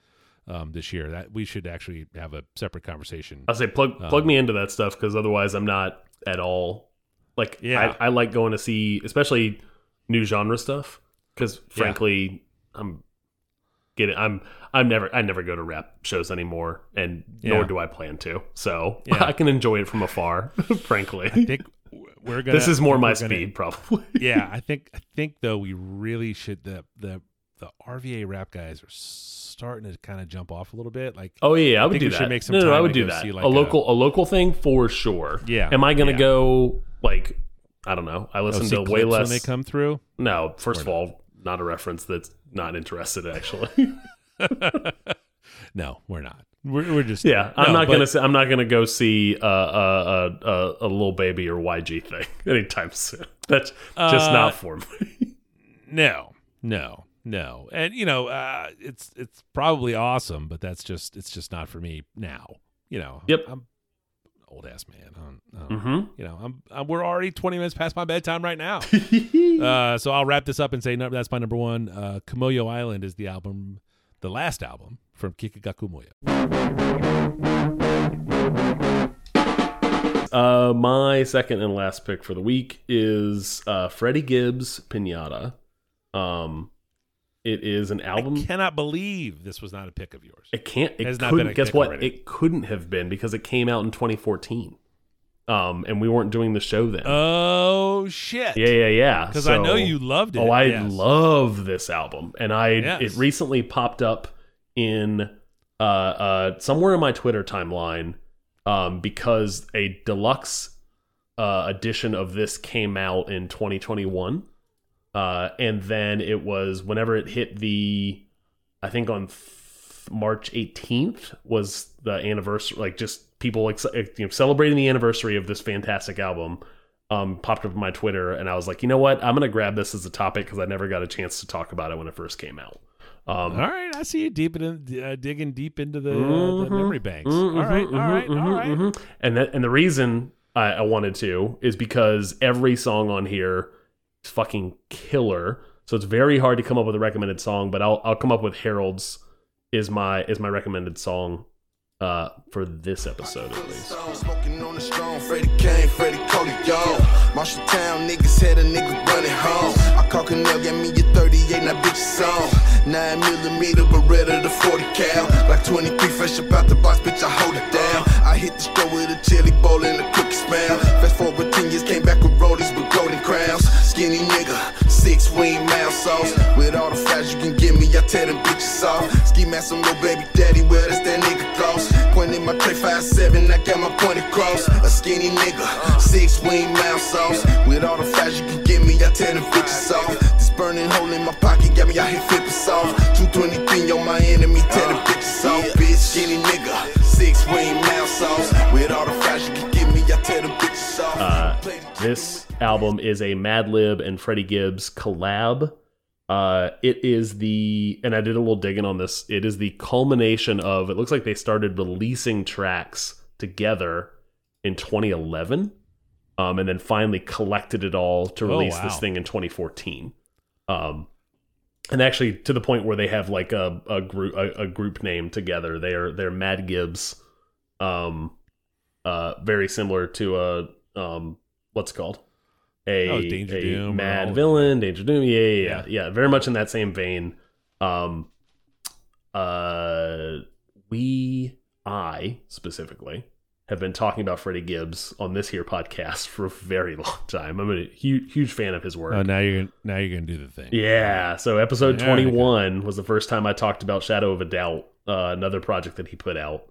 um, this year that we should actually have a separate conversation. I'll say plug plug me into that stuff because otherwise I'm not at all like Yeah. I, I like going to see especially new genre stuff because frankly I'm getting I'm I'm never I never go to rap shows anymore and Yeah. nor do I plan to so Yeah. I can enjoy it from afar frankly I think we're gonna. this is more my gonna- speed probably yeah, I think I think though we really should the the the RVA rap guys are starting to kind of jump off a little bit. Like Oh yeah, I would do that. should make some no, no, I would do that. see, like, a a- local, a, local thing for sure. Yeah, Am I going to yeah. go like I don't know? I oh, listen see to way less. when they come through. No, first of all, not a reference that's not interested actually. No, we're not. We're, we're just yeah, I'm No, not but- gonna. Say, I'm not gonna go see uh, uh, uh, uh, a Lil Baby or YG thing anytime soon. That's just not for me. No, no, no. And you know, uh, it's it's probably awesome, but that's just it's just not for me now. You know. Yep. I'm an old ass man. I don't, I don't- hmm You know, I'm, I'm we're already 20 minutes past my bedtime right now. uh, so I'll wrap this up and say no, that's my number one. Uh, Kumoyo Island is the album, the last album from Kikagaku Moyo. Uh, my second and last pick for the week is uh, Freddie Gibbs Pinata. Um, it is an album. I cannot believe this was not a pick of yours. It can't. It not couldn't. guess what? already. It couldn't have been because it came out in 2014. Um, and we weren't doing the show then. Oh shit! yeah, yeah, yeah. because I know you loved it. Oh, I yes. love this album, and I Yes. it recently popped up in uh, uh, somewhere in my Twitter timeline um, because a deluxe uh, edition of this came out in 2021, uh, and then it was whenever it hit the, I think on March 18th was the anniversary, like just people like you know, celebrating the anniversary of this fantastic album um, popped up on my Twitter, and I was like, you know what? I'm gonna grab this as a topic because I never got a chance to talk about it when it first came out. Um, All right, I see you deep in, uh, digging deep into the, uh, the Mhm, memory banks. mhm, all right, all mhm, right, all mhm, right. mhm. And that, and the reason I, I wanted to is because every song on here fucking killer. So it's very hard to come up with a recommended song, but I'll I'll come up with Harold's is my is my recommended song uh, for this episode at least. Smoking on strong, Kane, Cody, niggas had a nigga running home. I call Canel, get me your 38, now bitch is 9 millimeter Beretta, the 40 cal. Like 23, fresh up out the box, bitch, I hold it down. I hit the store with a chili bowl and a cookie smell. Fast forward 10 years, came back with rollies with golden crowns. Skinny nigga, six wing mouth sauce. With all the fries you can give me, I tear them bitches off. Ski mask on little baby daddy, well, that's that nigga gloss. Pointing my tray five seven, I got my point across. A skinny nigga, six wing mouth sauce. With all the fries you can give me, I tear them the bitches off. This burning hole in my pocket got me out here flipping soft. 223 on my enemy, tear the bitches off. Bitch, skinny nigga, six wing mouth sauce. With all the fries you can give me, I tear the bitches off. Uh, This album is a Madlib and Freddie Gibbs collab. Uh, it is the, and I did a little digging on this. It is the culmination of. It looks like they started releasing tracks together in 2011, um, and then finally collected it all to Oh, release this thing in 2014. Um, and actually, to the point where they have like a a group a, a group name together. They're they're MadGibbs, um, uh, very similar to a um, what's it called a, Oh, Danger a Doom Madvillain, Danger Doom. Yeah, yeah, yeah, Yeah. Very much in that same vein. Um, uh, we, I specifically, have been talking about Freddie Gibbs on this here podcast for a very long time. I'm a huge, huge fan of his work. Oh, now you're gonna, now you're gonna do the thing. Yeah. So episode There 21 was the first time I talked about Shadow of a Doubt, uh, another project that he put out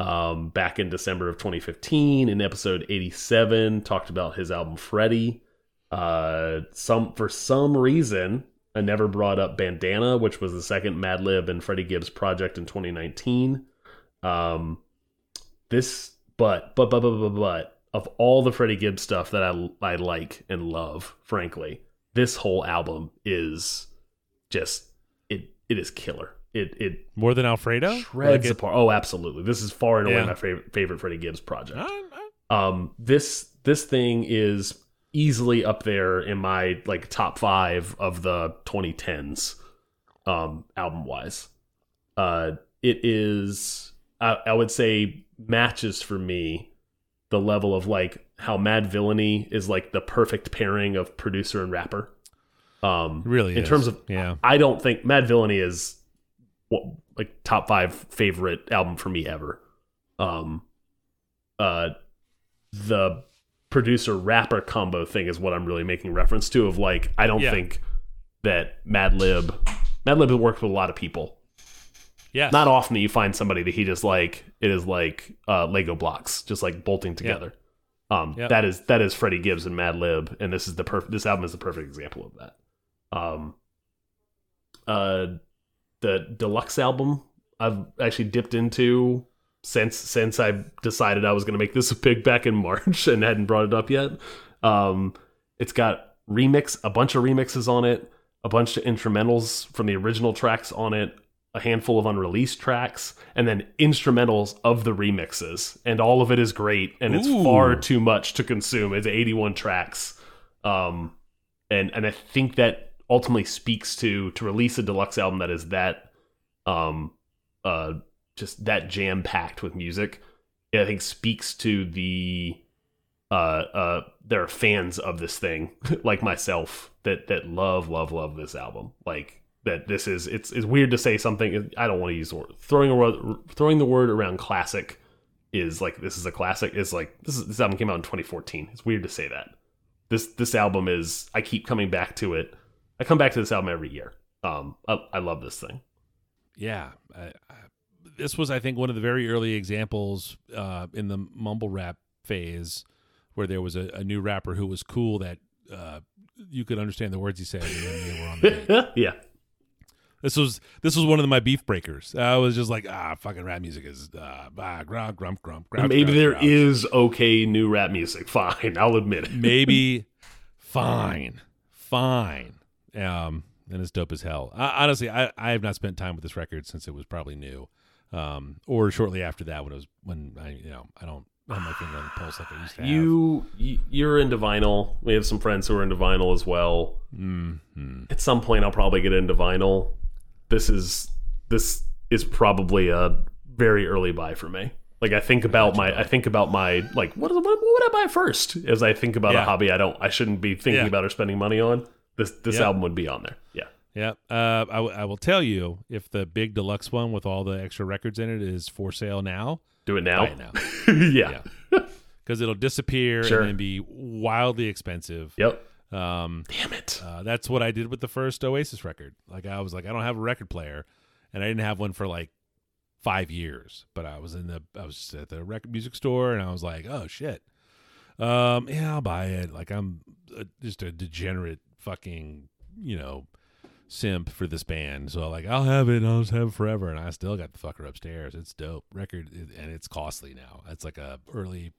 um, back in December of 2015. In episode 87, talked about his album Freddie. Uh, some for some reason, I never brought up Bandana, which was the second Madlib and Freddie Gibbs project in 2019. Um, this, but but but but but, but of all the Freddie Gibbs stuff that I I like and love, frankly, this whole album is just it it is killer. It it More than Alfredo. shreds Like apart. Oh, absolutely. This is far and away Yeah. my favorite favorite Freddie Gibbs project. I- I- Um, this this thing is easily up there in my like top five of the 2010s, um, album wise. Uh, it is I, I would say matches for me the level of like how Madvillainy is like the perfect pairing of producer and rapper. Um, really in is. terms of yeah. I don't think Madvillainy is like top five favorite album for me ever. Um, uh, the producer rapper combo thing is what I'm really making reference to. Of like, I don't Yeah. think that Madlib Madlib worked with a lot of people. Yeah. Not often that you find somebody that he just like it is like uh, Lego blocks, just like bolting together. Um, Yep. that is that is Freddie Gibbs and Madlib, and this is the perfect. This album is the perfect example of that. Um, uh, the deluxe album I've actually dipped into since since I decided I was going to make this a pick back in March and hadn't brought it up yet. Um, it's got remix, a bunch of remixes on it, a bunch of instrumentals from the original tracks on it, a handful of unreleased tracks, and then instrumentals of the remixes. And all of it is great, and it's far too much to consume. It's 81 tracks. Um, and and I think that ultimately speaks to to release a deluxe album that is that um uh just that jam packed with music. I think speaks to the uh uh there are fans of this thing like myself that that love love love this album like that this is it's it's weird to say something I don't want to use the word throwing a word throwing the word around classic is like this is a classic is like this is this album came out in 2014 it's weird to say that this this album is I keep coming back to it I come back to this album every year um I, I love this thing Yeah, I, I, this was, I think, one of the very early examples uh, in the mumble rap phase where there was a, a new rapper who was cool that uh, you could understand the words he said and they were on the yeah This was this was one of my beef breakers. I was just like, ah, fucking rap music is uh, ah, grump, grump, grump, grouch, maybe grouch, there grouch. is okay new rap music fine I'll admit it maybe fine, fine. Um, and it's dope as hell. I, honestly, I, I have not spent time with this record since it was probably new, um, or shortly after that when it was when I you know I don't have my finger on the pulse like I used to have. you you- you're into vinyl we have some friends who are into vinyl as well Mhm. at some point I'll probably get into vinyl. This is this is probably a very early buy for me. Like I think about my I think about my like what what, what would I buy first? As I think about a hobby I don't I shouldn't be thinking Yeah. about or spending money on. This this Yeah. album would be on there. Yeah. Yeah, uh, I, w- I will tell you if the big deluxe one with all the extra records in it is for sale now, Do it now. buy it now yeah. because it'll disappear Sure. and be wildly expensive. Yep. Um, Damn it. Uh, that's what I did with the first Oasis record. Like I was like, I don't have a record player, and I didn't have one for like five years. But I was in the I was at the record music store, and I was like, oh shit, um, yeah, I'll buy it. Like I'm uh, just a degenerate fucking you know simp for this band. So like I'll have it, I'll just have it forever, and I still got the fucker upstairs. It's dope record, and it's costly now. It's like a early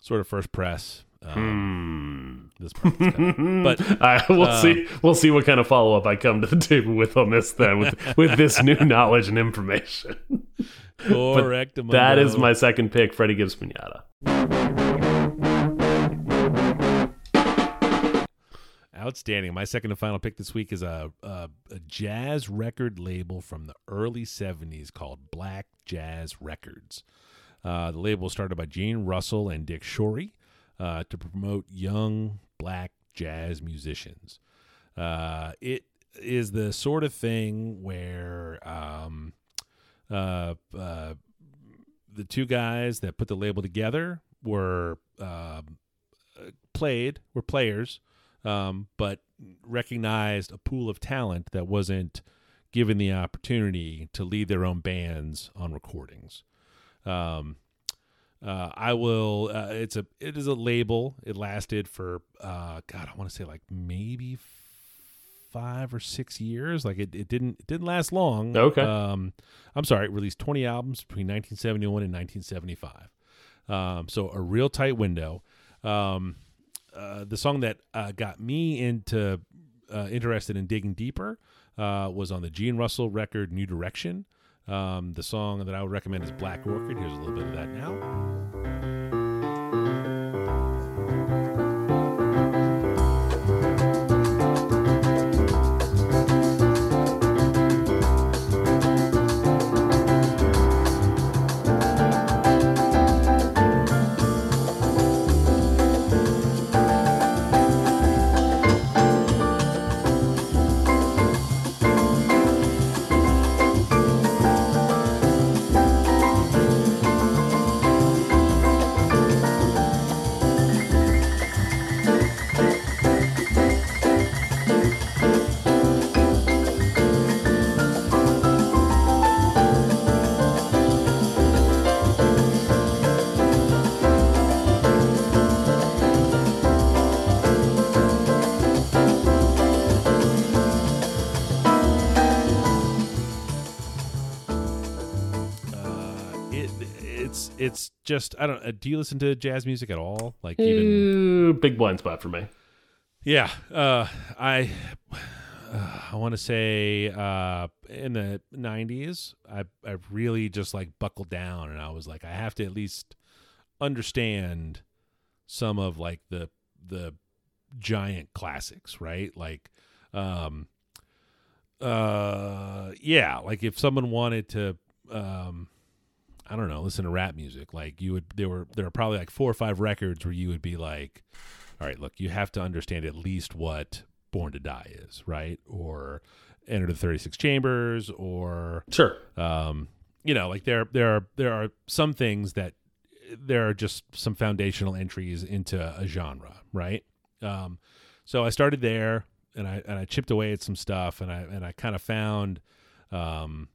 sort of first press. Um, This part, but right, we'll uh, see. We'll see what kind of follow up I come to the table with on this then, with with this new knowledge and information. correct. That is my second pick, Freddie Gibbs Pinata. Outstanding. My second and final pick this week is a, a a jazz record label from the early '70s called Black Jazz Records. Uh, the label was started by Gene Russell and Dick Schory uh, to promote young black jazz musicians. Uh, it is the sort of thing where um, uh, uh, the two guys that put the label together were um, uh, played were players, um, but recognized a pool of talent that wasn't given the opportunity to lead their own bands on recordings. Um, uh, I will. Uh, it's a. It is a label. It lasted for. Uh, God, I want to say like maybe five or six years. Like it, it didn't. It didn't last long. Okay. Um, I'm sorry. It released 20 albums between 1971 and 1975. Um, so a real tight window. Um, uh, the song that uh, got me into uh, interested in digging deeper uh, was on the Gene Russell record "New Direction." Um, the song that I would recommend is "Black Orchid." Here's a little bit of that now. It's just I don't. Uh, do you listen to jazz music at all? Like even Uh, big blind spot for me. Yeah, uh, I uh, I want to say uh, in the '90s, I I really just like buckled down, and I was like, I have to at least understand some of like the the giant classics, right? Like, um, uh, yeah, like if someone wanted to, um, I don't know, listen to rap music, like you would, there were there are probably like four or five records where you would be like, all right, look, you have to understand at least what Born to Die is, right? Or Enter the 36 Chambers, or Sure. um, you know, like there there are there are some things that there are just some foundational entries into a genre, right? Um, so I started there, and I and I chipped away at some stuff, and I and I kind of found um,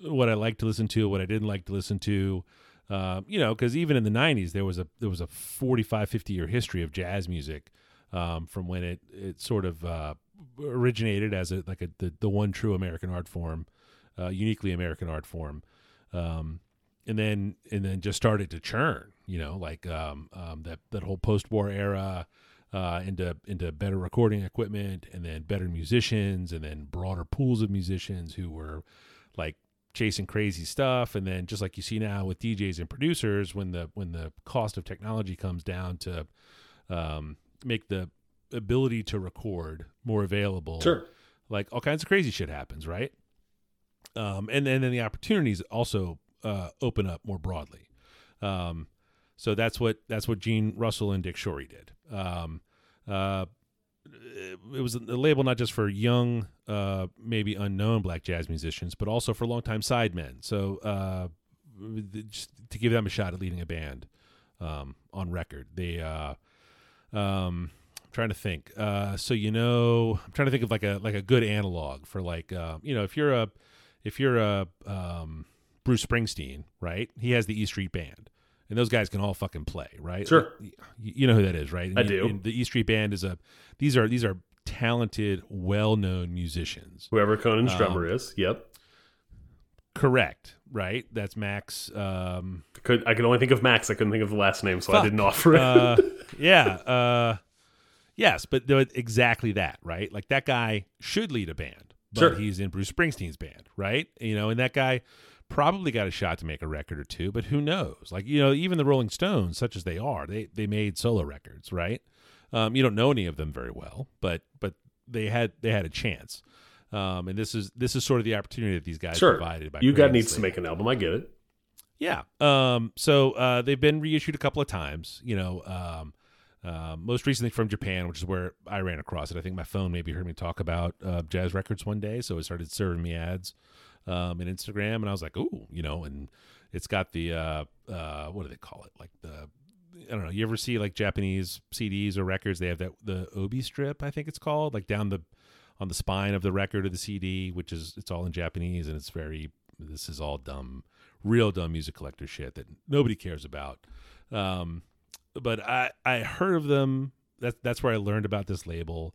what I liked to listen to, what I didn't like to listen to. Uh, you know, because even in the '90s, there was a there was a 45, 50 year history of jazz music um, from when it it sort of uh, originated as a like a the, the one true American art form, uh, uniquely American art form, um, and then and then just started to churn. You know, like um, um, that that whole post war era. Uh, into into better recording equipment, and then better musicians, and then broader pools of musicians who were like chasing crazy stuff. And then just like you see now with DJs and producers when the when the cost of technology comes down to um, make the ability to record more available Sure. like all kinds of crazy shit happens right? Um, and, and then the opportunities also uh, open up more broadly. Um, so that's what that's what Gene Russell and Dick Schory did. Um, uh, it was a label not just for young, uh, maybe unknown black jazz musicians, but also for longtime sidemen. So uh, just to give them a shot at leading a band um, on record, they. Uh, um, I'm trying to think. Uh, so you know, I'm trying to think of like a like a good analog for like uh, you know if you're a if you're a um, Bruce Springsteen, right? He has the E Street Band. And those guys can all fucking play, right? Sure. You, you know who that is, right? And I do. and the E Street Band is a these are these are talented, well-known musicians. Whoever Conan's Um, drummer is. Yep. Correct, right? That's Max. Um, Could I could only think of Max. I couldn't think of the last name, so I didn't offer it. uh, yeah. Uh, yes, but exactly that, right? Like that guy should lead a band, but Sure. he's in Bruce Springsteen's band, right? You know, and that guy probably got a shot to make a record or two, but who knows? Like you know, even the Rolling Stones, such as they are, they they made solo records, right? Um, you don't know any of them very well, but but they had they had a chance. Um, and this is this is sort of the opportunity that these guys sure. provided by you got needs to make an album. I get it. yeah. Um. So uh, they've been reissued a couple of times. You know. Um. Uh, most recently from Japan, which is where I ran across it. I think my phone maybe heard me talk about uh, jazz records one day, so it started serving me ads um, in Instagram, and I was like, "Ooh," you know. And it's got the uh, uh, what do they call it? Like the I don't know. You ever see like Japanese CDs or records? They have that the obi strip, I think it's called, like down the on the spine of the record or the CD, which is it's all in Japanese and it's very. This is all dumb, real dumb music collector shit that nobody cares about. Um, but I I heard of them. That's that's where I learned about this label.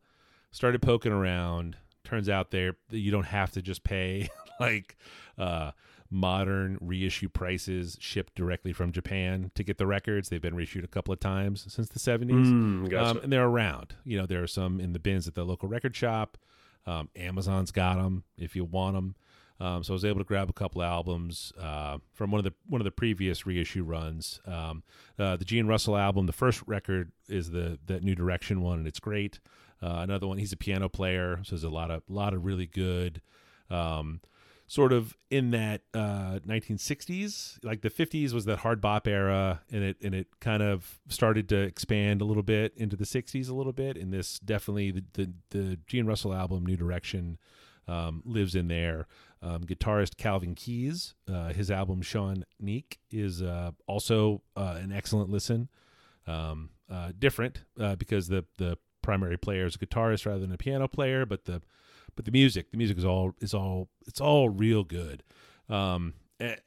Started poking around. Turns out there you don't have to just pay like uh, modern reissue prices shipped directly from Japan to get the records. They've been reissued a couple of times since the seventies. Mm, gotcha. Um, and they're around. You know, there are some in the bins at the local record shop. Um, Amazon's got them if you want them. Um, so I was able to grab a couple albums uh, from one of the one of the previous reissue runs. Um, uh, the Gene Russell album, the first record is the that New Direction one, and it's great. Uh, another one, he's a piano player, so there's a lot of lot of really good. Um, sort of in that uh, 1960s, like the 50s was that hard bop era, and it and it kind of started to expand a little bit into the 60s a little bit. And this definitely the the, the Gene Russell album, New Direction, um, lives in there. Um, guitarist Calvin Keys, uh, his album Sean Neek is uh, also uh, an excellent listen. Um, uh, different uh, because the the primary player is a guitarist rather than a piano player, but the but the music the music is all is all it's all real good. Um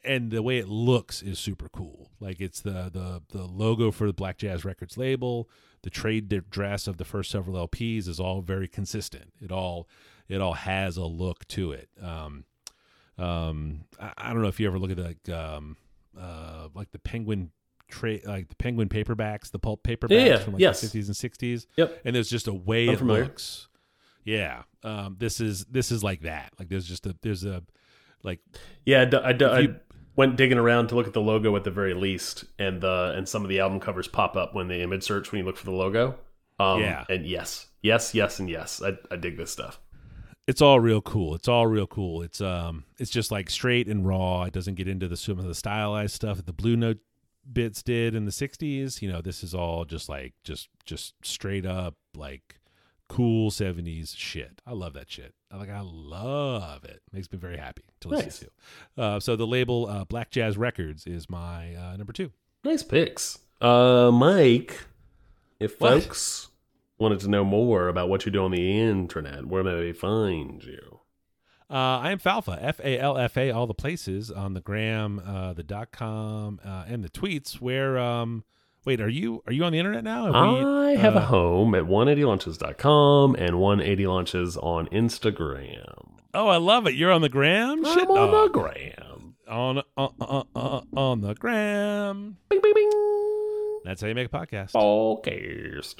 and the way it looks is super cool. Like it's the the the logo for the black jazz records label. The trade dress of the first several lps is all very consistent. It all it all has a look to it. Um um i, I don't know if you ever look at like um uh like the penguin trade, like the penguin paperbacks the pulp paperbacks Yeah, yeah, from like yes. the 50s and 60s Yep. and there's just a way I'm it familiar. looks yeah um this is this is like that like there's just a there's a like Yeah, I, d- I, If I you- went digging around to look at the logo at the very least, and the and some of the album covers pop up when the image search when you look for the logo. Um, Yeah. and yes, yes, yes, and yes. I, I dig this stuff. it's all real cool it's all real cool it's um it's just like straight and raw it doesn't get into the some of the stylized stuff that the blue note bits did in the 60s you know this is all just like just just straight up like cool 70s shit i love that shit i like i love it makes me very happy to listen Nice. to uh so the label uh black jazz records is my uh number two Nice picks, uh, Mike. If What? folks wanted to know more about what you do on the internet, where may they find you? Uh, I am Falfa, F A L F A, all the places on the gram, uh, the dot com, uh, and the tweets. Where, um, wait, are you are you on the internet now? We, I have a uh, home at 180launches.com and 180launches on Instagram. Oh, I love it. You're on the gram. I'm Shit, on oh, the gram. on uh, uh, uh, on the gram. Bing, bing, bing. That's how you make a podcast. Podcast.